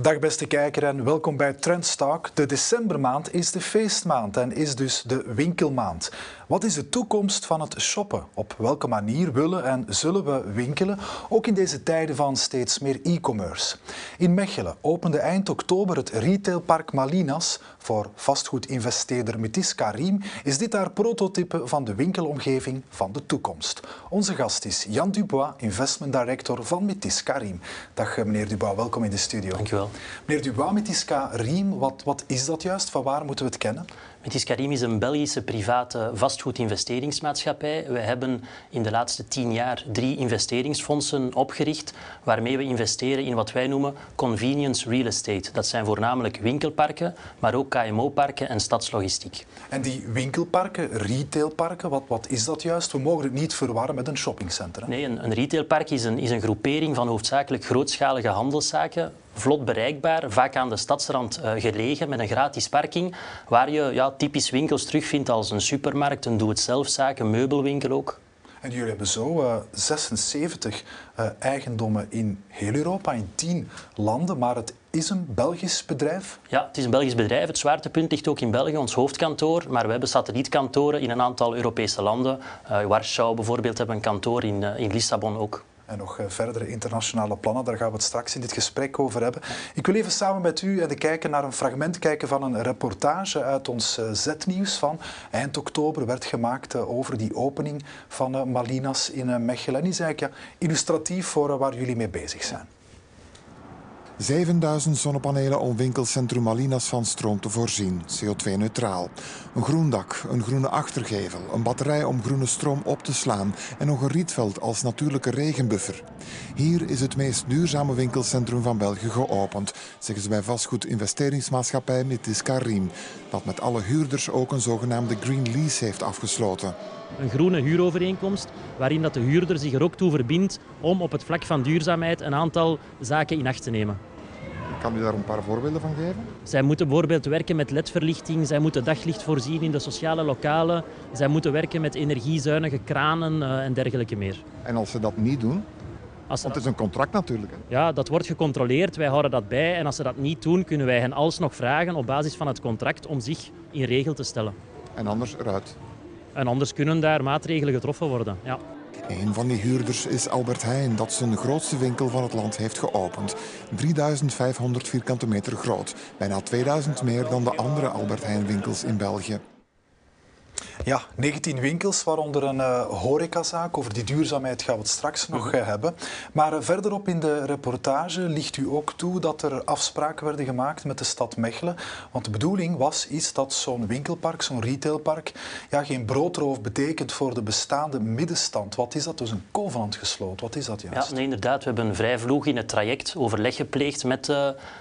Dag beste kijker en welkom bij Trendstalk. De decembermaand is de feestmaand en is dus de winkelmaand. Wat is de toekomst van het shoppen? Op welke manier willen en zullen we winkelen, ook in deze tijden van steeds meer e-commerce? In Mechelen opende eind oktober het retailpark Malinas. Voor vastgoedinvesteerder Metis Karim is dit haar prototype van de winkelomgeving van de toekomst. Onze gast is Jan Dubois, investment director van Metis Karim. Dag meneer Dubois, welkom in de studio. Dankjewel. Meneer Dubois, Metis Karim, wat, wat is dat juist? Van waar moeten we het kennen? Metis Karim is een Belgische private vastgoedinvesteringsmaatschappij. We hebben in de laatste tien jaar drie investeringsfondsen opgericht waarmee we investeren in wat wij noemen convenience real estate. Dat zijn voornamelijk winkelparken, maar ook KMO-parken en stadslogistiek. En die winkelparken, retailparken, wat, wat is dat juist? We mogen het niet verwarren met een shoppingcentrum. Nee, een, een retailpark is een, is een groepering van hoofdzakelijk grootschalige handelszaken vlot bereikbaar, vaak aan de stadsrand uh, gelegen, met een gratis parking, waar je ja, typisch winkels terugvindt als een supermarkt, een doe-het-zelfzaak, een meubelwinkel ook. En jullie hebben zo uh, 76 uh, eigendommen in heel Europa, in 10 landen, maar het is een Belgisch bedrijf? Ja, het is een Belgisch bedrijf. Het zwaartepunt ligt ook in België, ons hoofdkantoor. Maar we hebben satellietkantoren in een aantal Europese landen. Uh, Warschau bijvoorbeeld hebben een kantoor, in, in Lissabon ook en nog eh, verdere internationale plannen. Daar gaan we het straks in dit gesprek over hebben. Ik wil even samen met u en de kijker naar een fragment kijken van een reportage uit ons eh, Z-nieuws van eind oktober werd gemaakt eh, over die opening van Malinas in Mechelen. En die is eigenlijk illustratief voor waar jullie mee bezig zijn. 7000 zonnepanelen om winkelcentrum Malinas van stroom te voorzien, CO2-neutraal. Een groen dak, een groene achtergevel, een batterij om groene stroom op te slaan en nog een rietveld als natuurlijke regenbuffer. Hier is het meest duurzame winkelcentrum van België geopend, zeggen ze bij vastgoedinvesteringsmaatschappij Metis Karim, dat met alle huurders ook een zogenaamde green lease heeft afgesloten. Een groene huurovereenkomst waarin dat de huurder zich er ook toe verbindt om op het vlak van duurzaamheid een aantal zaken in acht te nemen. Kan u daar een paar voorbeelden van geven? Zij moeten bijvoorbeeld werken met ledverlichting, zij moeten daglicht voorzien in de sociale lokalen, zij moeten werken met energiezuinige kranen uh, en dergelijke meer. En als ze dat niet doen? Als Want het is een contract natuurlijk. Hè? Ja, dat wordt gecontroleerd, wij houden dat bij en als ze dat niet doen, kunnen wij hen alsnog vragen op basis van het contract om zich in regel te stellen. En anders eruit? En anders kunnen daar maatregelen getroffen worden, ja. Een van die huurders is Albert Heijn, dat zijn grootste winkel van het land heeft geopend. 3500 vierkante meter groot. Bijna 2000 meer dan de andere Albert Heijn winkels in België. Ja, 19 winkels, waaronder een uh, horecazaak. Over die duurzaamheid gaan we het straks nog uh, hebben. Maar uh, verderop in de reportage ligt u ook toe dat er afspraken werden gemaakt met de stad Mechelen. Want de bedoeling was iets dat zo'n winkelpark, zo'n retailpark, ja, geen broodroof betekent voor de bestaande middenstand. Wat is dat? Dus een covenant gesloten. Wat is dat juist? Ja, nee, inderdaad. We hebben vrij vroeg in het traject overleg gepleegd met,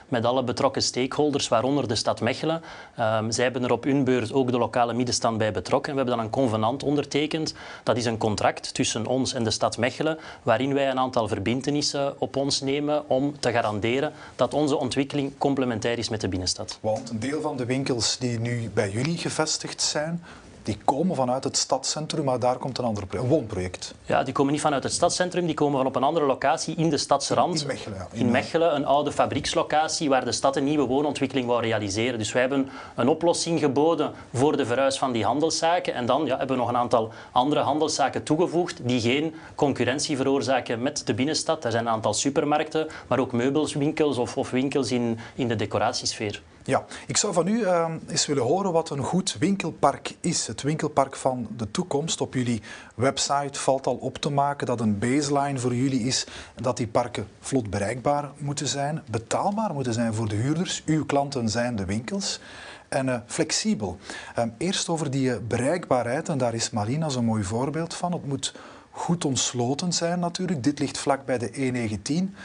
met alle betrokken stakeholders, waaronder de stad Mechelen. Ehm, zij hebben er op hun beurt ook de lokale middenstand bij betrokken. En we hebben dan een convenant ondertekend. Dat is een contract tussen ons en de stad Mechelen, waarin wij een aantal verbindenissen op ons nemen om te garanderen dat onze ontwikkeling complementair is met de binnenstad. Want een deel van de winkels die nu bij jullie gevestigd zijn, die komen vanuit het stadscentrum, maar daar komt een ander project, een woonproject. Ja, die komen niet vanuit het stadscentrum, die komen van op een andere locatie in de stadsrand. In Mechelen, ja. In, in Mechelen, een oude fabriekslocatie waar de stad een nieuwe woonontwikkeling wou realiseren. Dus wij hebben een oplossing geboden voor de verhuis van die handelszaken. En dan ja, hebben we nog een aantal andere handelszaken toegevoegd die geen concurrentie veroorzaken met de binnenstad. Er zijn een aantal supermarkten, maar ook meubelswinkels of, of winkels in, in de decoratiesfeer. Ja, ik zou van u uh, eens willen horen wat een goed winkelpark is. Het winkelpark van de toekomst. Op jullie website valt al op te maken dat een baseline voor jullie is dat die parken vlot bereikbaar moeten zijn, betaalbaar moeten zijn voor de huurders. Uw klanten zijn de winkels. En uh, flexibel. Uh, eerst over die uh, bereikbaarheid, en daar is Marina zo'n mooi voorbeeld van. Het moet goed ontsloten zijn natuurlijk. Dit ligt vlak bij de E19.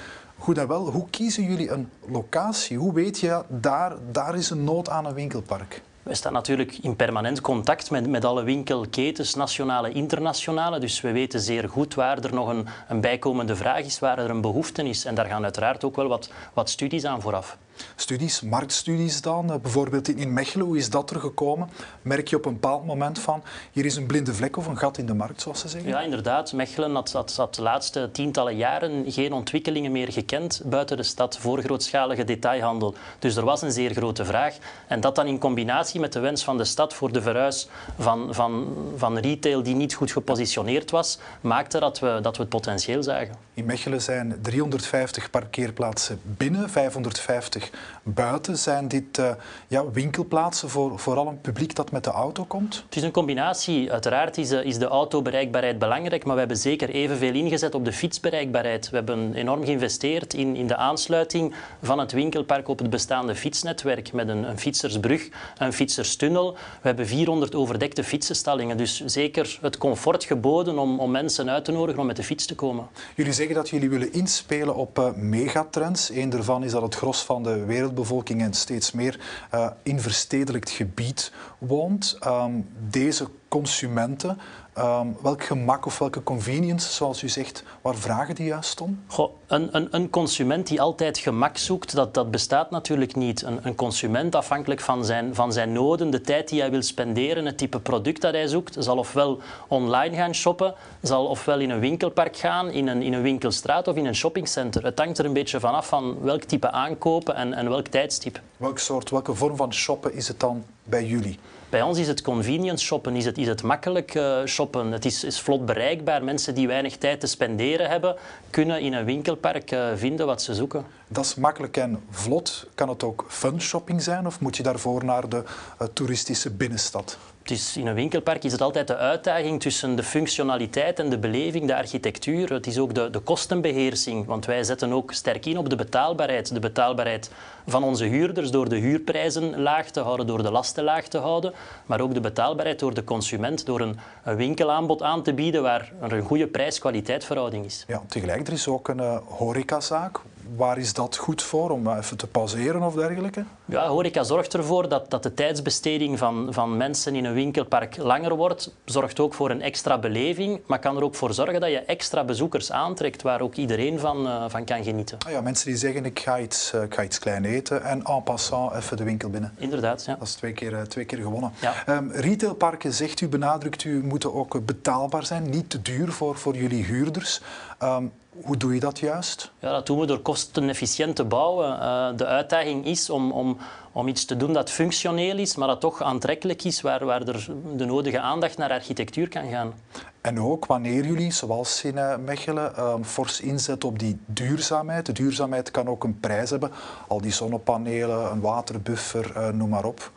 Goed en wel, hoe kiezen jullie een locatie? Hoe weet je, daar, daar is een nood aan een winkelpark? We staan natuurlijk in permanent contact met, met alle winkelketens, nationale en internationale. Dus we weten zeer goed waar er nog een, een bijkomende vraag is, waar er een behoefte is. En daar gaan uiteraard ook wel wat, wat studies aan vooraf. Studies, marktstudies dan, eh, bijvoorbeeld in Mechelen, hoe is dat er gekomen? Merk je op een bepaald moment van, hier is een blinde vlek of een gat in de markt, zoals ze zeggen? Ja, inderdaad. Mechelen had, had, had de laatste tientallen jaren geen ontwikkelingen meer gekend buiten de stad voor grootschalige detailhandel. Dus er was een zeer grote vraag. En dat dan in combinatie met de wens van de stad voor de verhuis van, van, van retail die niet goed gepositioneerd was, maakte dat we, dat we het potentieel zagen. In Mechelen zijn 350 parkeerplaatsen binnen, 550 buiten. Zijn dit uh, ja, winkelplaatsen voor vooral een publiek dat met de auto komt? Het is een combinatie. Uiteraard is de, is de autobereikbaarheid belangrijk, maar we hebben zeker evenveel ingezet op de fietsbereikbaarheid. We hebben enorm geïnvesteerd in, in de aansluiting van het winkelpark op het bestaande fietsnetwerk met een, een fietsersbrug, een fietserstunnel. We hebben 400 overdekte fietsenstallingen, dus zeker het comfort geboden om, om mensen uit te nodigen om met de fiets te komen. Jullie zeggen dat jullie willen inspelen op uh, megatrends. Eén daarvan is dat het gros van de wereldbevolking en steeds meer uh, in verstedelijkt gebied woont. Um, deze consumenten Um, welk gemak of welke convenience, zoals u zegt, waar vragen die juist om? Goh, een, een, een, consument die altijd gemak zoekt, dat, dat bestaat natuurlijk niet. Een, een, consument, afhankelijk van zijn, van zijn noden, de tijd die hij wil spenderen, het type product dat hij zoekt, zal ofwel online gaan shoppen, zal ofwel in een winkelpark gaan, in een, in een winkelstraat of in een shoppingcenter. Het hangt er een beetje vanaf van welk type aankopen en, en welk tijdstip. Welk soort, welke vorm van shoppen is het dan bij jullie? Bij ons is het convenience shoppen, is het, is het makkelijk uh, shoppen. Het is, is vlot bereikbaar. Mensen die weinig tijd te spenderen hebben, kunnen in een winkelpark uh, vinden wat ze zoeken. Dat is makkelijk en vlot. Kan het ook fun shopping zijn of moet je daarvoor naar de uh, toeristische binnenstad? In een winkelpark is het altijd de uitdaging tussen de functionaliteit en de beleving, de architectuur. Het is ook de, de kostenbeheersing, want wij zetten ook sterk in op de betaalbaarheid. De betaalbaarheid van onze huurders door de huurprijzen laag te houden, door de lasten laag te houden, maar ook de betaalbaarheid door de consument, door een, winkelaanbod aan te bieden waar er een goede prijs-kwaliteit verhouding is. Ja, tegelijk, er is ook een uh, horecazaak waar is dat goed voor? Om even te pauzeren of dergelijke? Ja, horeca zorgt ervoor dat, dat de tijdsbesteding van, van mensen in een winkelpark langer wordt. Zorgt ook voor een extra beleving, maar kan er ook voor zorgen dat je extra bezoekers aantrekt waar ook iedereen van, uh, van kan genieten. Ah ja, mensen die zeggen ik ga, iets, uh, ik ga iets klein eten en en passant even de winkel binnen. Inderdaad, ja. Dat is twee keer, uh, twee keer gewonnen. Ja. Um, retailparken, zegt u, benadrukt u, moeten ook betaalbaar zijn, niet te duur voor, voor jullie huurders. Um, hoe doe je dat juist? Ja, dat doen we door kostenefficiënt te bouwen. Uh, de uitdaging is om, om, om iets te doen dat functioneel is, maar dat toch aantrekkelijk is, waar, waar er de nodige aandacht naar architectuur kan gaan. En ook wanneer jullie, zoals in uh, Mechelen, uh, fors inzetten op die duurzaamheid. De duurzaamheid kan ook een prijs hebben. Al die zonnepanelen, een waterbuffer, uh, noem maar op.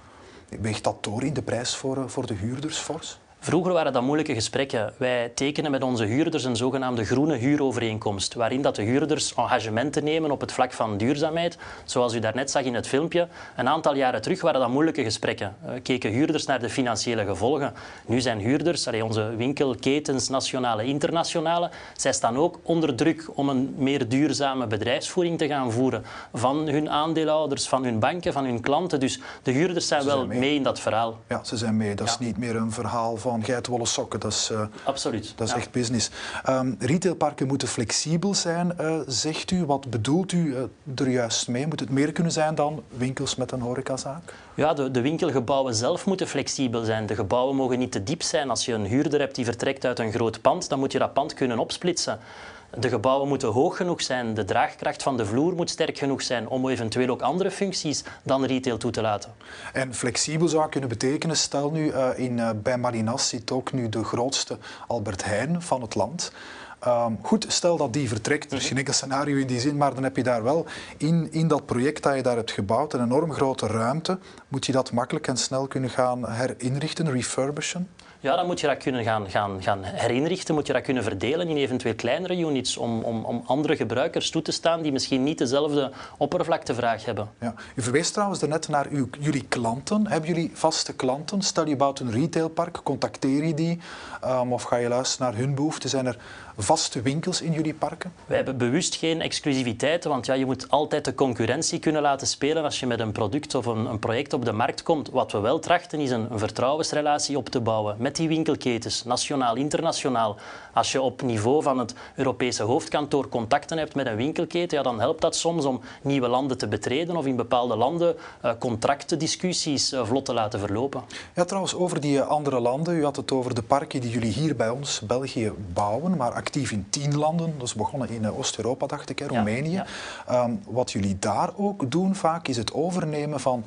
Weegt dat door in de prijs voor, voor de huurders fors? Vroeger waren dat moeilijke gesprekken. Wij tekenen met onze huurders een zogenaamde groene huurovereenkomst, waarin dat de huurders engagementen nemen op het vlak van duurzaamheid. Zoals u daarnet zag in het filmpje. Een aantal jaren terug waren dat moeilijke gesprekken. We keken huurders naar de financiële gevolgen. Nu zijn huurders, onze winkelketens, nationale, internationale, zij staan ook onder druk om een meer duurzame bedrijfsvoering te gaan voeren. Van hun aandeelhouders, van hun banken, van hun klanten. Dus de huurders zijn, zijn wel mee. mee. in dat verhaal. Ja, ze zijn mee. Dat ja. is niet meer een verhaal van geitenwolle sokken. Dat is, uh, Absoluut. Dat is ja. echt business. Um, retailparken moeten flexibel zijn, uh, zegt u. Wat bedoelt u uh, er juist mee? Moet het meer kunnen zijn dan winkels met een horecazaak? Ja, de, de winkelgebouwen zelf moeten flexibel zijn. De gebouwen mogen niet te diep zijn. Als je een huurder hebt die vertrekt uit een groot pand, dan moet je dat pand kunnen opsplitsen. De gebouwen moeten hoog genoeg zijn, de draagkracht van de vloer moet sterk genoeg zijn om eventueel ook andere functies dan retail toe te laten. En flexibel zou kunnen betekenen, stel nu uh, in, uh, bij Marinas zit ook nu de grootste Albert Heijn van het land. Um, goed, stel dat die vertrekt, er is geen enkel scenario in die zin, maar dan heb je daar wel in, in dat project dat je daar hebt gebouwd een enorm grote ruimte. Moet je dat makkelijk en snel kunnen gaan herinrichten, refurbishen? Ja, dan moet je dat kunnen gaan, gaan, gaan herinrichten, moet je dat kunnen verdelen in eventueel kleinere units om, om, om andere gebruikers toe te staan die misschien niet dezelfde oppervlaktevraag hebben. Ja. U verwees trouwens net naar uw, jullie klanten. Hebben jullie vaste klanten? Stel je bouwt een retailpark, contacteer je die? Um, of ga je luisteren naar hun behoeften? Zijn er vaste winkels in jullie parken? Wij hebben bewust geen exclusiviteiten, want ja, je moet altijd de concurrentie kunnen laten spelen als je met een product of een, een project op de markt komt. Wat we wel trachten is een, een vertrouwensrelatie op te bouwen met die winkelketens, nationaal, internationaal. Als je op niveau van het Europese hoofdkantoor contacten hebt met een winkelketen, ja, dan helpt dat soms om nieuwe landen te betreden of in bepaalde landen uh, contractendiscussies uh, vlot te laten verlopen. Ja, trouwens, over die andere landen. U had het over de parken die jullie hier bij ons, België, bouwen, maar actief in tien landen. Is begonnen in uh, Oost-Europa, dacht ik, hè, Roemenië. Um, wat jullie daar ook doen vaak, is het overnemen van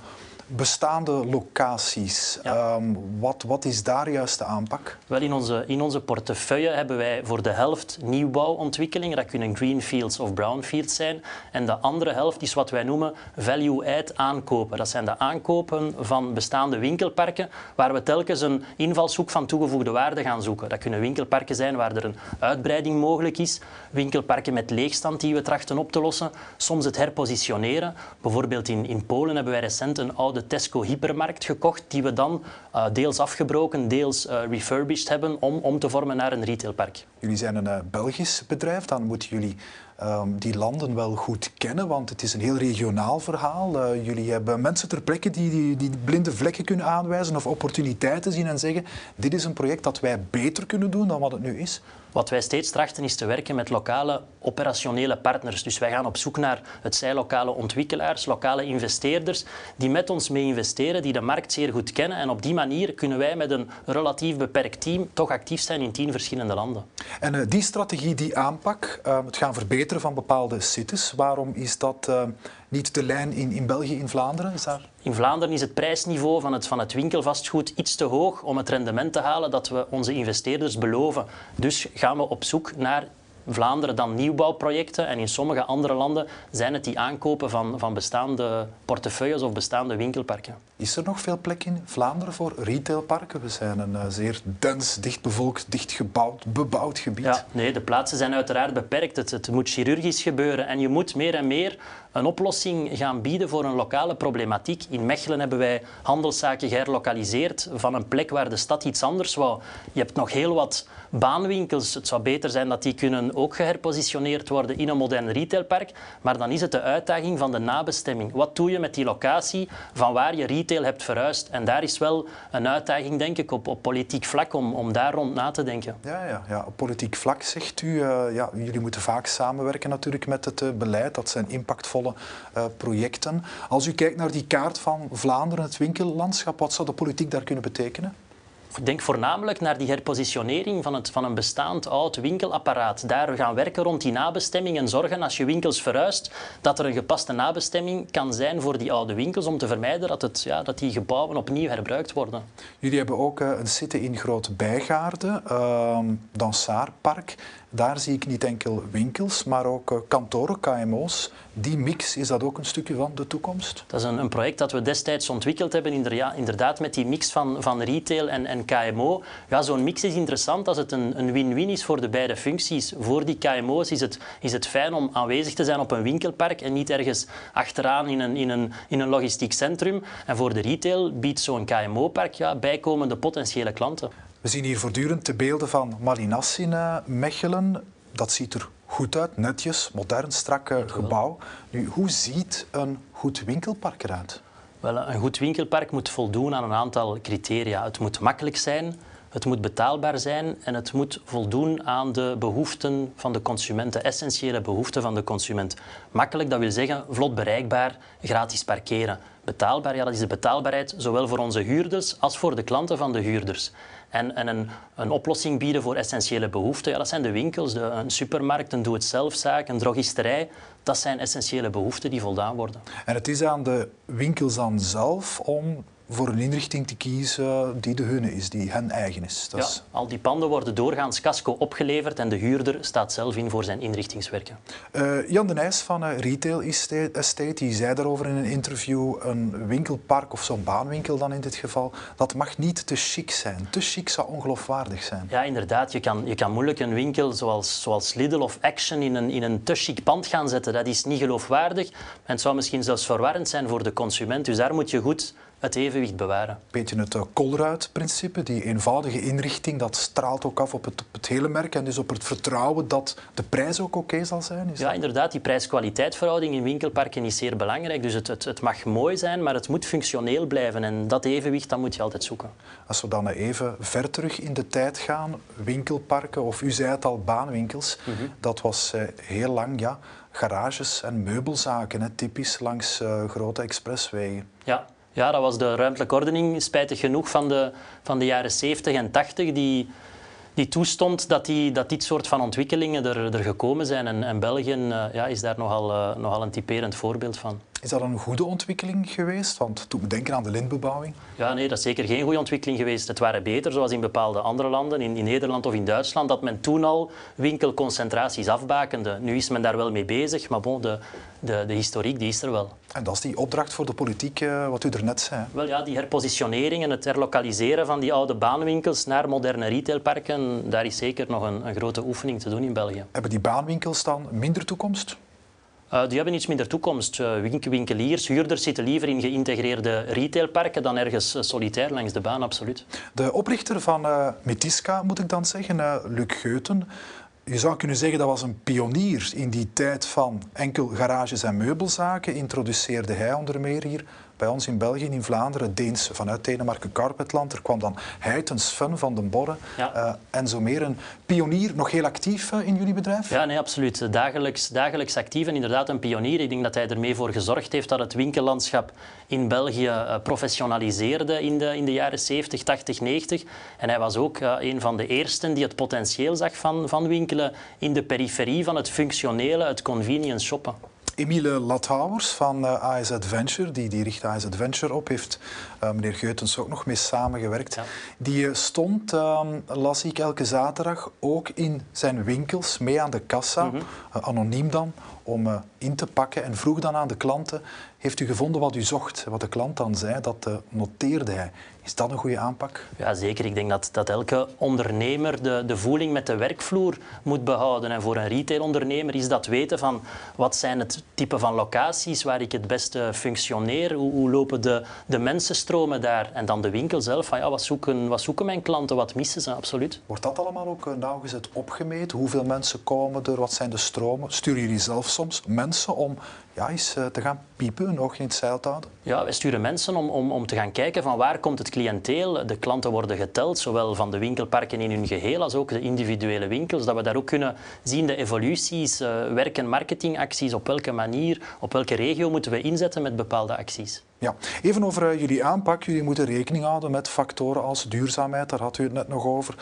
bestaande locaties. Ja. Um, wat, wat is daar juist de aanpak? Wel, in onze, in onze portefeuille hebben wij voor de helft nieuwbouwontwikkelingen. Dat kunnen greenfields of brownfields zijn. En de andere helft is wat wij noemen value-add aankopen. Dat zijn de aankopen van bestaande winkelparken waar we telkens een invalshoek van toegevoegde waarde gaan zoeken. Dat kunnen winkelparken zijn waar er een uitbreiding mogelijk is. Winkelparken met leegstand die we trachten op te lossen. Soms het herpositioneren. Bijvoorbeeld in, in Polen hebben wij recent een oude de Tesco hypermarkt gekocht, die we dan uh, deels afgebroken, deels uh, refurbished hebben om, om te vormen naar een retailpark. Jullie zijn een uh, Belgisch bedrijf, dan moeten jullie um, die landen wel goed kennen, want het is een heel regionaal verhaal. jullie hebben mensen ter plekke die, die, die blinde vlekken kunnen aanwijzen of opportuniteiten zien en zeggen dit is een project dat wij beter kunnen doen dan wat het nu is. Wat wij steeds trachten is te werken met lokale operationele partners. Dus wij gaan op zoek naar het zij lokale ontwikkelaars, lokale investeerders die met ons mee investeren, die de markt zeer goed kennen. En op die manier kunnen wij met een relatief beperkt team toch actief zijn in tien verschillende landen. En uh, die strategie, die aanpak, uh, het gaan verbeteren van bepaalde cities, waarom is dat uh, niet de lijn in, in België, in Vlaanderen? Is daar... In Vlaanderen is het prijsniveau van het, van het winkelvastgoed iets te hoog om het rendement te halen dat we onze investeerders beloven. Dus gaan we op zoek naar Vlaanderen dan nieuwbouwprojecten en in sommige andere landen zijn het die aankopen van, van bestaande portefeuilles of bestaande winkelparken. Is er nog veel plek in Vlaanderen voor retailparken? We zijn een uh, zeer dens, dichtbevolkt, dichtgebouwd, bebouwd gebied. Ja, nee, de plaatsen zijn uiteraard beperkt. Het, het moet chirurgisch gebeuren en je moet meer en meer een oplossing gaan bieden voor een lokale problematiek. In Mechelen hebben wij handelszaken geherlokaliseerd van een plek waar de stad iets anders wou. Je hebt nog heel wat baanwinkels. Het zou beter zijn dat die kunnen ook geherpositioneerd worden in een modern retailpark. Maar dan is het de uitdaging van de nabestemming. Wat doe je met die locatie van waar je retail hebt verhuisd? En daar is wel een uitdaging, denk ik, op, op politiek vlak om, om daar rond na te denken. Ja, ja, ja. op politiek vlak zegt u, uh, ja, jullie moeten vaak samenwerken natuurlijk met het uh, beleid. Dat zijn impactvolle uh, projecten. Als u kijkt naar die kaart van Vlaanderen, het winkellandschap, wat zou de politiek daar kunnen betekenen? Denk voornamelijk naar die herpositionering van, het, van een bestaand oud winkelapparaat. Daar gaan werken rond die nabestemming en zorgen als je winkels verhuist dat er een gepaste nabestemming kan zijn voor die oude winkels om te vermijden dat, het, ja, dat die gebouwen opnieuw herbruikt worden. Jullie hebben ook uh, een zitten in Groot Bijgaarden, uh, Dansaarpark. Daar zie ik niet enkel winkels, maar ook uh, kantoren, KMO's. Die mix, is dat ook een stukje van de toekomst? Dat is een, een project dat we destijds ontwikkeld hebben, inderdaad met die mix van, van retail en, en KMO. Ja, Zo'n mix is interessant als het een win-win is voor de beide functies. Voor die KMO's is het, is het fijn om aanwezig te zijn op een winkelpark en niet ergens achteraan in een, in een, in een logistiek centrum. En voor de retail biedt zo'n KMO-park ja, bijkomende potentiële klanten. We zien hier voortdurend de beelden van Malinas in uh, Mechelen. Dat ziet er goed uit, netjes, modern, strak gebouw. Nu, hoe ziet een goed winkelpark eruit? Wel, een goed winkelpark moet voldoen aan een aantal criteria. Het moet makkelijk zijn, het moet betaalbaar zijn en het moet voldoen aan de behoeften van de consument, de essentiële behoeften van de consument. Makkelijk, dat wil zeggen vlot bereikbaar, gratis parkeren. Betaalbaar, ja, dat is de betaalbaarheid zowel voor onze huurders als voor de klanten van de huurders. En, en een, een, oplossing bieden voor essentiële behoeften, ja, dat zijn de winkels, de, een supermarkt, een doe-het-zelfzaak, een drogisterij. Dat zijn essentiële behoeften die voldaan worden. En het is aan de winkels dan zelf om voor een inrichting te kiezen die de hunne is, die hen eigen is. Dat ja, is... al die panden worden doorgaans casco opgeleverd en de huurder staat zelf in voor zijn inrichtingswerken. Uh, Jan de Nijs van uh, Retail Estate die zei daarover in een interview, een winkelpark of zo'n baanwinkel dan in dit geval, dat mag niet te chic zijn. Te chic zou ongeloofwaardig zijn. Ja, inderdaad. Je kan, je kan moeilijk een winkel zoals, zoals Lidl of Action in een, in een te chic pand gaan zetten. Dat is niet geloofwaardig en het zou misschien zelfs verwarrend zijn voor de consument. Dus daar moet je goed het evenwicht bewaren. Beetje het uh, Colruyt-principe, die eenvoudige inrichting, dat straalt ook af op het, op het, hele merk en dus op het vertrouwen dat de prijs ook oké zal zijn? Is ja, inderdaad. Die prijs-kwaliteitverhouding in winkelparken is zeer belangrijk. Dus het, het, het, mag mooi zijn, maar het moet functioneel blijven. En dat evenwicht dat moet je altijd zoeken. Als we dan even ver terug in de tijd gaan, winkelparken, of u zei het al, baanwinkels, mhm. dat was uh, heel lang ja, garages en meubelzaken, hè, typisch langs uh, grote expresswegen. Ja, ja, dat was de ruimtelijke ordening, spijtig genoeg, van de, van de jaren 70 en 80, die, die toestond dat, die, dat dit soort van ontwikkelingen er, er gekomen zijn. En, België uh, ja, is daar nogal, uh, nogal een typerend voorbeeld van. Is dat een goede ontwikkeling geweest? Want toen we denken aan de lintbebouwing. Ja, nee, dat is zeker geen goede ontwikkeling geweest. Het waren beter, zoals in bepaalde andere landen, in, in Nederland of in Duitsland, dat men toen al winkelconcentraties afbakende. Nu is men daar wel mee bezig, maar bon, de, de, de historiek die is er wel. En dat is die opdracht voor de politiek, eh, wat u er net zei. Wel ja, die herpositionering en het herlokaliseren van die oude baanwinkels naar moderne retailparken, daar is zeker nog een, een grote oefening te doen in België. Hebben die baanwinkels dan minder toekomst? Uh, die hebben iets minder toekomst. Uh, winkeliers, huurders zitten liever in geïntegreerde retailparken dan ergens uh, solitair langs de baan, absoluut. De oprichter van Metiska, moet ik dan zeggen, Luc Geuten, je zou kunnen zeggen dat was een pionier in die tijd van enkel garages en meubelzaken. Introduceerde hij onder meer hier bij ons in België, in Vlaanderen, Deens vanuit Denemarken Carpetland. Er kwam dan Heitens Fun van den Borre uh, en zo meer. Een pionier, nog heel actief uh, in jullie bedrijf? Ja, nee, absoluut. Dagelijks, dagelijks actief en inderdaad een pionier. Ik denk dat hij ermee voor gezorgd heeft dat het winkellandschap in België uh, professionaliseerde in de, in de jaren 70, 80, 90. En hij was ook een van de eersten die het potentieel zag van, van winkelen in de periferie van het functionele, het convenience shoppen. Emile Lathouwers van uh, eh, AS Adventure, die, die richt AS Adventure op, heeft uh, meneer Geutens ook nog mee samengewerkt. Die uh, stond, ehm, las ik elke zaterdag, ook in zijn winkels mee aan de kassa, mm anoniem dan, om in te pakken en vroeg dan aan de klanten, heeft u gevonden wat u zocht? Wat de klant dan zei, dat noteerde hij. Is dat een goede aanpak? Ja, zeker. Ik denk dat, dat elke ondernemer de, de voeling met de werkvloer moet behouden. En voor een retailondernemer is dat weten van wat zijn het type van locaties waar ik het beste functioneer, hoe, hoe lopen de, de mensenstromen daar en dan de winkel zelf. Van, ja, wat, zoeken, wat zoeken mijn klanten, wat missen ze, absoluut. Wordt dat allemaal ook eh, nauwgezet opgemeten? Hoeveel mensen komen er, wat zijn de stromen? Sturen jullie zelf soms mensen om ja, eens eh, te gaan piepen, nog in het zeil te houden? Ja, wij sturen mensen om, om, om te gaan kijken van waar komt het cliënteel. De klanten worden geteld, zowel van de winkelparken in hun geheel als ook de individuele winkels. Dat we daar ook kunnen zien de evoluties, uh, werk- en marketingacties, op welke manier, op welke regio moeten we inzetten met bepaalde acties. Ja, even over uh, jullie aanpak. Jullie moeten rekening houden met factoren als duurzaamheid, daar had u het net nog over.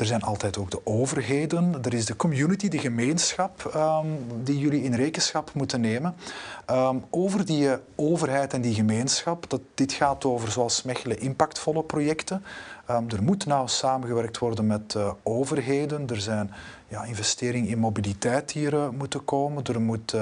Er zijn altijd ook de overheden. Er is de community, de gemeenschap, um, die jullie in rekenschap moeten nemen. Um, over die uh, overheid en die gemeenschap, dat, dit gaat over, zoals Mechelen, impactvolle projecten. Um, er moet nou samengewerkt worden met uh, overheden. Er zijn ja, investeringen in mobiliteit die er uh, moeten komen. Er moet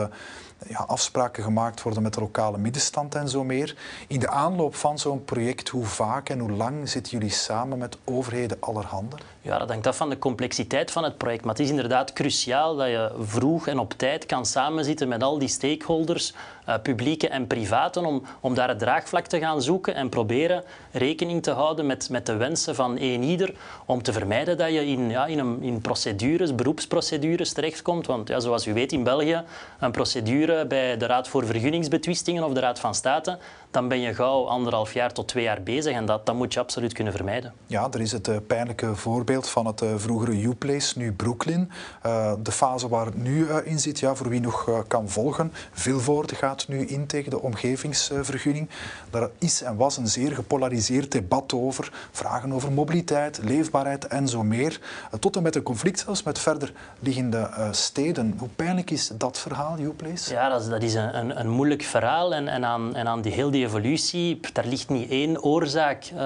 ja, afspraken gemaakt worden met de lokale middenstand en zo meer. In de aanloop van zo'n project, hoe vaak en hoe lang zitten jullie samen met overheden allerhande? Ja, dat hangt af van de complexiteit van het project. Maar het is inderdaad cruciaal dat je vroeg en op tijd kan samenzitten met al die stakeholders, uh, publieke en privaten, om, om daar het draagvlak te gaan zoeken en proberen rekening te houden met, met de wensen van een ieder, om te vermijden dat je in, ja, in, een, in procedures, beroepsprocedures terechtkomt. Want ja, zoals u weet in België, een procedure bij de Raad voor Vergunningsbetwistingen of de Raad van State, dan ben je gauw anderhalf jaar tot twee jaar bezig en dat, dat moet je absoluut kunnen vermijden. Ja, er is het uh, pijnlijke voorbeeld van het uh, vroegere U-Place, nu Brooklyn. Uh, de fase waar het nu in zit, ja, voor wie nog kan volgen. Vilvoorde gaat nu in tegen de omgevingsvergunning. Daar is en was een zeer gepolariseerd debat over. Vragen over mobiliteit, leefbaarheid en zo meer. tot en met een conflict zelfs met verder liggende steden. Hoe pijnlijk is dat verhaal, U-Place? Ja, dat is, dat is een, een, een, moeilijk verhaal en, en, aan, en aan die heel die evolutie, daar ligt niet één oorzaak. Uh,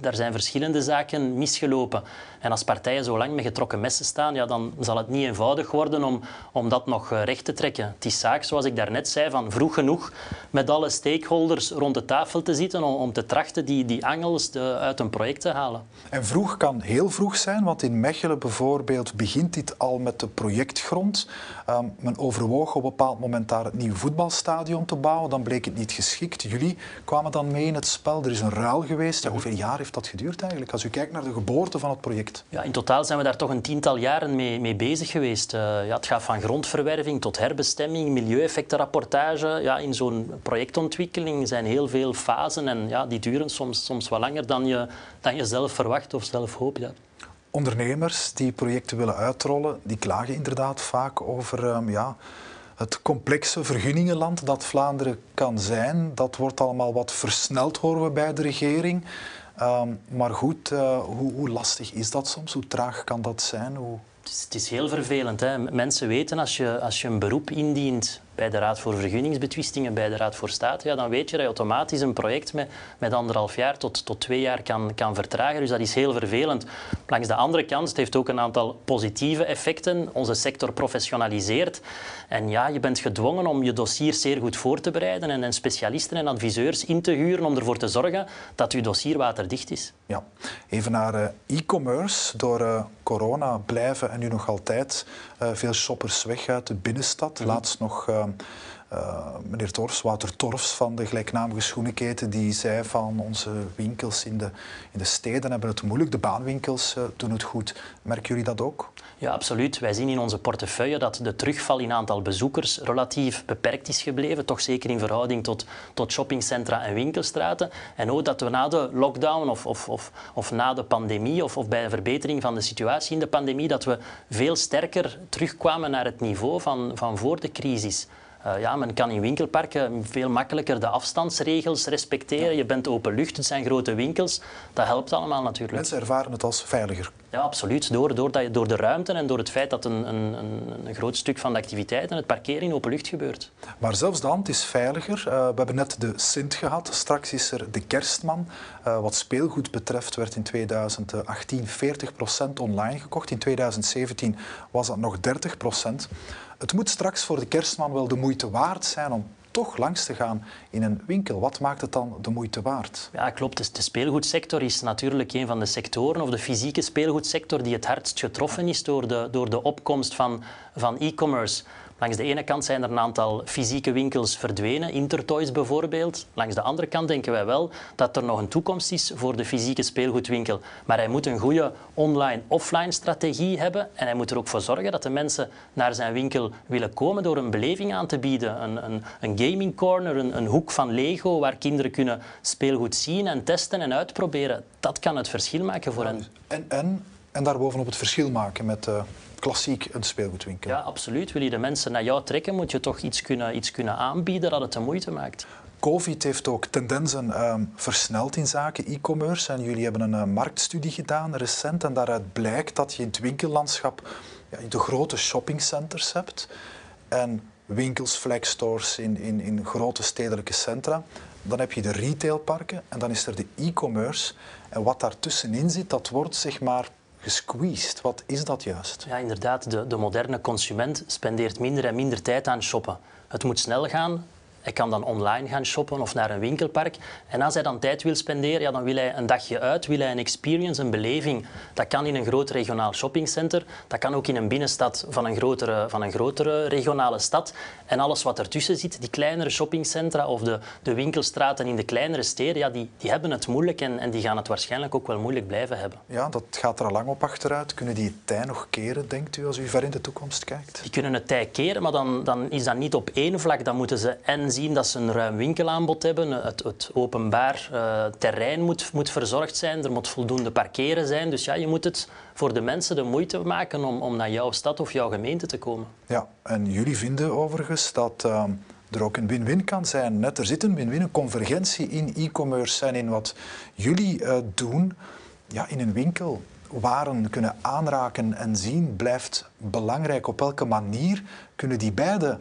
daar zijn verschillende zaken misgelopen. En als partijen zo lang met getrokken messen staan, ja, dan zal het niet eenvoudig worden om, om dat nog eh, recht te trekken. Het is zaak, zoals ik daarnet zei, van vroeg genoeg met alle stakeholders rond de tafel te zitten om, te trachten die, die angels de, uit een project te halen. En vroeg kan heel vroeg zijn, want in Mechelen bijvoorbeeld begint dit al met de projectgrond. Um, men overwoog op een bepaald moment daar het nieuwe voetbalstadion te bouwen. Dan bleek het niet geschikt. Jullie kwamen dan mee in het spel. Er is een ruil geweest. Ja, hoeveel jaar heeft dat geduurd eigenlijk? Als u kijkt naar de geboorte van het project. Ja, in totaal zijn we daar toch een tiental jaren mee, mee bezig geweest. Uh, ja, het gaat van grondverwerving tot herbestemming, milieueffectenrapportage. Ja, in zo'n projectontwikkeling zijn heel veel fasen en ja, die duren soms, soms wat langer dan je, dan je zelf verwacht of zelf hoopt. Ja. Ondernemers die projecten willen uitrollen, die klagen inderdaad vaak over um, ja, het complexe vergunningenland dat Vlaanderen kan zijn. Dat wordt allemaal wat versneld, horen we bij de regering. Um, maar goed, uh, hoe, hoe, lastig is dat soms? Hoe traag kan dat zijn? Hoe... Het, is, het is heel vervelend. Hè? Mensen weten als je, als je een beroep indient bij de Raad voor Vergunningsbetwistingen, bij de Raad voor State, ja, dan weet je dat je automatisch een project met, met anderhalf jaar tot, tot twee jaar kan, kan vertragen. Dus dat is heel vervelend. Langs de andere kant, het heeft ook een aantal positieve effecten. Onze sector professionaliseert. En ja, je bent gedwongen om je dossier zeer goed voor te bereiden en, en specialisten en adviseurs in te huren om ervoor te zorgen dat je dossier waterdicht is. Ja, even naar uh, e-commerce. Door uh, corona blijven en nu nog altijd uh, veel shoppers weg uit de binnenstad. Mm. Laatst nog uh, meneer Torfs, Wouter Torfs van de gelijknamige schoenenketen, die zei van onze winkels in de, in de steden hebben het moeilijk, de baanwinkels uh, doen het goed. Merken jullie dat ook? Ja, absoluut. Wij zien in onze portefeuille dat de terugval in aantal bezoekers relatief beperkt is gebleven, toch zeker in verhouding tot, tot shoppingcentra en winkelstraten. En ook dat we na de lockdown of, of, of, of na de pandemie of, of bij een verbetering van de situatie in de pandemie, dat we veel sterker terugkwamen naar het niveau van, van voor de crisis. Uh, ja, men kan in winkelparken veel makkelijker de afstandsregels respecteren. Je bent open lucht, het zijn grote winkels. Dat helpt allemaal natuurlijk. Mensen ervaren het als veiliger. Ja, absoluut. Door, door, dat, door de ruimte en door het feit dat een, een, een groot stuk van de activiteit en het parkeren in open lucht gebeurt. Maar zelfs dan, het is veiliger. Uh, we hebben net de Sint gehad. Straks is er de Kerstman. Uh, wat speelgoed betreft werd in 2018 40% online gekocht. In 2017 was dat nog 30%. Het moet straks voor de kerstman wel de moeite waard zijn om toch langs te gaan in een winkel. Wat maakt het dan de moeite waard? Ja, klopt. De speelgoedsector is natuurlijk een van de sectoren, of de fysieke speelgoedsector, die het hardst getroffen is door de, door de opkomst van, van e-commerce. Langs de ene kant zijn er een aantal fysieke winkels verdwenen, Intertoys bijvoorbeeld. Langs de andere kant denken wij wel dat er nog een toekomst is voor de fysieke speelgoedwinkel. Maar hij moet een goede online-offline strategie hebben en hij moet er ook voor zorgen dat de mensen naar zijn winkel willen komen door een beleving aan te bieden. Een, een, een gaming corner, een, een hoek van Lego waar kinderen kunnen speelgoed zien en testen en uitproberen. Dat kan het verschil maken voor hen. En, en, en daarbovenop het verschil maken met... Uh klassiek een speelgoedwinkel. Ja, absoluut. Wil je de mensen naar jou trekken, moet je toch iets kunnen, iets kunnen aanbieden dat het de moeite maakt. Covid heeft ook tendensen um, versneld in zaken e-commerce. En jullie hebben een uh, marktstudie gedaan recent. En daaruit blijkt dat je in het winkellandschap ja, de grote shoppingcenters hebt. En winkels, flagstores in, in, in grote stedelijke centra. Dan heb je de retailparken en dan is er de e-commerce. En wat daartussenin zit, dat wordt zeg maar gesqueezed. Wat is dat juist? Ja, inderdaad. De, de moderne consument spendeert minder en minder tijd aan shoppen. Het moet snel gaan, hij kan dan online gaan shoppen of naar een winkelpark. En als hij dan tijd wil spenderen, ja, dan wil hij een dagje uit, wil hij een experience, een beleving. Dat kan in een groot regionaal shoppingcenter. Dat kan ook in een binnenstad van een grotere, van een grotere regionale stad. En alles wat ertussen zit, die kleinere shoppingcentra of de, de winkelstraten in de kleinere steden, ja, die, die hebben het moeilijk en, en die gaan het waarschijnlijk ook wel moeilijk blijven hebben. Ja, dat gaat er al lang op achteruit. Kunnen die het tij nog keren, denkt u, als u ver in de toekomst kijkt? Die kunnen het tij keren, maar dan, dan is dat niet op één vlak. Dan moeten ze en zien dat ze een ruim winkelaanbod hebben. Het, het openbaar uh, terrein moet, moet verzorgd zijn. Er moet voldoende parkeren zijn. Dus ja, je moet het voor de mensen de moeite maken om, om naar jouw stad of jouw gemeente te komen. Ja, en jullie vinden overigens dat... Uh, er ook een win-win kan zijn. Net, er zit een win-win, een convergentie in e-commerce en in wat jullie uh, doen ja, in een winkel. Waren kunnen aanraken en zien blijft belangrijk. Op welke manier kunnen die beide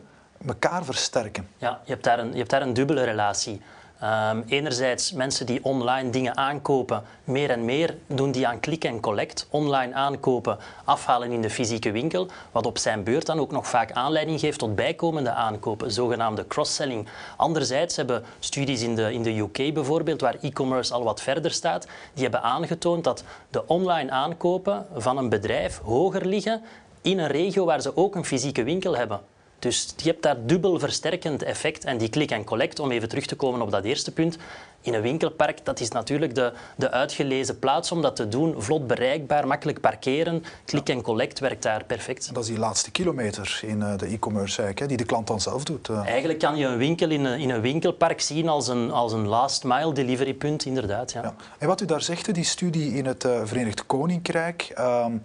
elkaar versterken. Ja, je hebt daar een, je hebt daar een dubbele relatie. Um, enerzijds mensen die online dingen aankopen, meer en meer doen die aan click en collect. Online aankopen, afhalen in de fysieke winkel, wat op zijn beurt dan ook nog vaak aanleiding geeft tot bijkomende aankopen, zogenaamde cross-selling. Anderzijds hebben studies in de, in de UK bijvoorbeeld, waar e-commerce al wat verder staat, die hebben aangetoond dat de online aankopen van een bedrijf hoger liggen in een regio waar ze ook een fysieke winkel hebben. Dus je hebt daar dubbel versterkend effect. En die click en collect, om even terug te komen op dat eerste punt, in een winkelpark, dat is natuurlijk de, de uitgelezen plaats om dat te doen. Vlot bereikbaar, makkelijk parkeren. Click en collect werkt daar perfect. Dat is die laatste kilometer in eh, de e-commerce die de klant dan zelf doet. Eh. Eigenlijk kan je een winkel in een, in een winkelpark zien als een, als een last mile delivery punt, inderdaad. Ja. ja. En wat u daar zegt, die studie in het uh, Verenigd Koninkrijk, ehm,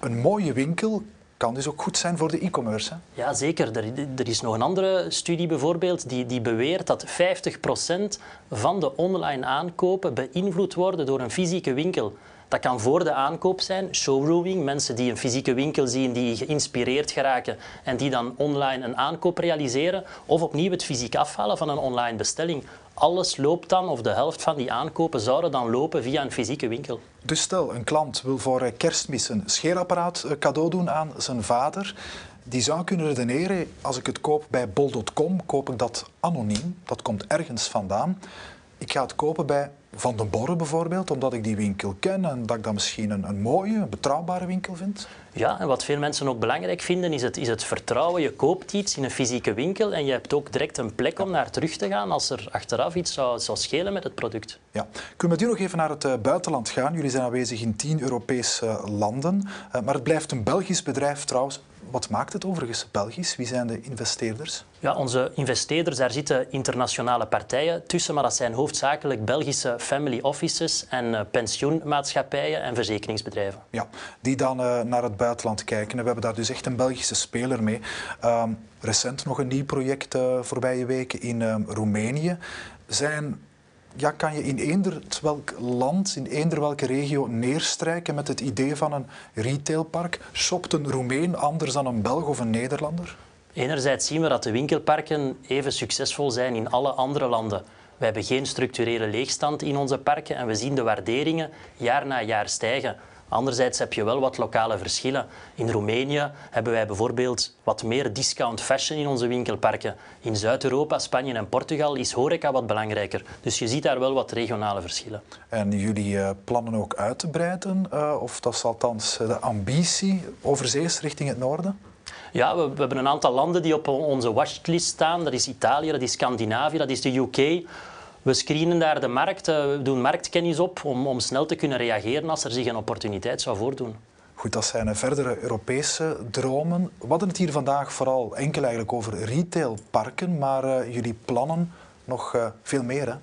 een mooie winkel kan dus ook goed zijn voor de e-commerce. Ja, zeker. Er, er, is nog een andere studie bijvoorbeeld die, die beweert dat 50% van de online aankopen beïnvloed worden door een fysieke winkel. Dat kan voor de aankoop zijn, showrooming, mensen die een fysieke winkel zien, die geïnspireerd geraken en die dan online een aankoop realiseren, of opnieuw het fysiek afhalen van een online bestelling. Alles loopt dan, of de helft van die aankopen zouden dan lopen via een fysieke winkel. Dus stel, een klant wil voor eh, kerstmis een scheerapparaat eh, cadeau doen aan zijn vader. Die zou kunnen redeneren, als ik het koop bij bol.com, koop ik dat anoniem. Dat komt ergens vandaan. Ik ga het kopen bij Van den Borre bijvoorbeeld, omdat ik die winkel ken en dat ik dat misschien een, een mooie, betrouwbare winkel vind. Ja, en wat veel mensen ook belangrijk vinden, is het, is het vertrouwen. Je koopt iets in een fysieke winkel en je hebt ook direct een plek om naar terug te gaan als er achteraf iets zou, zou schelen met het product. Ja. Kunnen we met u nog even naar het uh, buitenland gaan? Jullie zijn aanwezig in tien Europese landen, uh, maar het blijft een Belgisch bedrijf trouwens. Wat maakt het overigens Belgisch? Wie zijn de investeerders? Ja, onze investeerders, daar zitten internationale partijen tussen, maar dat zijn hoofdzakelijk Belgische family offices en uh, pensioenmaatschappijen en verzekeringsbedrijven. Ja, die dan uh, naar het buitenland kijken. En we hebben daar dus echt een Belgische speler mee. Uh, recent nog een nieuw project uh, voorbije weken in ehm, Roemenië. Zijn ja, kan je in eender welk land, in eender welke regio neerstrijken met het idee van een retailpark? Shopt een Roemeen anders dan een Belg of een Nederlander? Enerzijds zien we dat de winkelparken even succesvol zijn in alle andere landen. We hebben geen structurele leegstand in onze parken en we zien de waarderingen jaar na jaar stijgen. Anderzijds heb je wel wat lokale verschillen. In Roemenië hebben wij bijvoorbeeld wat meer discount fashion in onze winkelparken. In Zuid-Europa, Spanje en Portugal is horeca wat belangrijker. Dus je ziet daar wel wat regionale verschillen. En jullie uh, plannen ook uit te breiden? Uh, of dat is althans de ambitie overzees richting het noorden? Ja, we, we, hebben een aantal landen die op onze watchlist staan. Dat is Italië, dat is Scandinavië, dat is de UK. We screenen daar de markt, eh, we doen marktkennis op om, om snel te kunnen reageren als er zich een opportuniteit zou voordoen. Goed, dat zijn verdere Europese dromen. We hadden het hier vandaag vooral enkel eigenlijk over retailparken, maar uh, jullie plannen nog uh, veel meer, hè?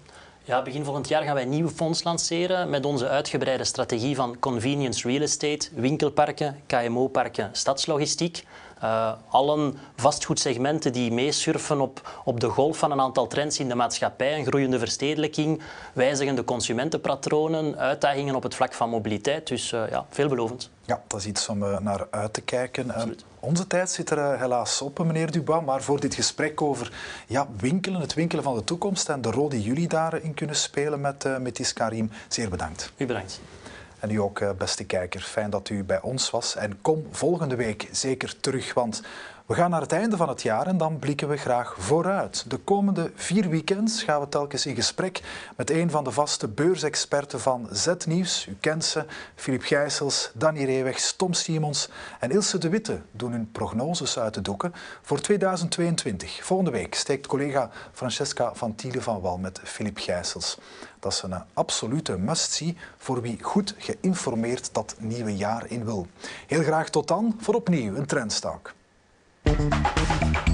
Ja, begin volgend jaar gaan wij een nieuw fonds lanceren met onze uitgebreide strategie van convenience real estate, winkelparken, KMO-parken, stadslogistiek. Uh, allen vastgoedsegmenten die meesurfen op, op de golf van een aantal trends in de maatschappij, een groeiende verstedelijking, wijzigende consumentenpatronen, uitdagingen op het vlak van mobiliteit. Dus uh, ja, veelbelovend. Ja, dat is iets om uh, naar uit te kijken. onze tijd zit er helaas op, meneer Dubois, maar voor dit gesprek over ja, winkelen, het winkelen van de toekomst en de rol die jullie daarin kunnen spelen met, met Iskarim, zeer bedankt. U bedankt. En u ook, eh, beste kijker, fijn dat u bij ons was. En kom volgende week zeker terug, want we gaan naar het einde van het jaar en dan blikken we graag vooruit. De komende vier weekends gaan we telkens in gesprek met een van de vaste beursexperten van Z-Nieuws. U kent ze, Filip Gijsels, Danny Reewegs, Tom Simons en Ilse de Witte doen hun prognoses uit de doeken voor 2022. Volgende week steekt collega Francesca van van Wal met Filip Gijsels. Dat is een absolute must-see voor wie goed geïnformeerd dat nieuwe jaar in wil. Heel graag tot dan voor opnieuw een Trendstalk. Música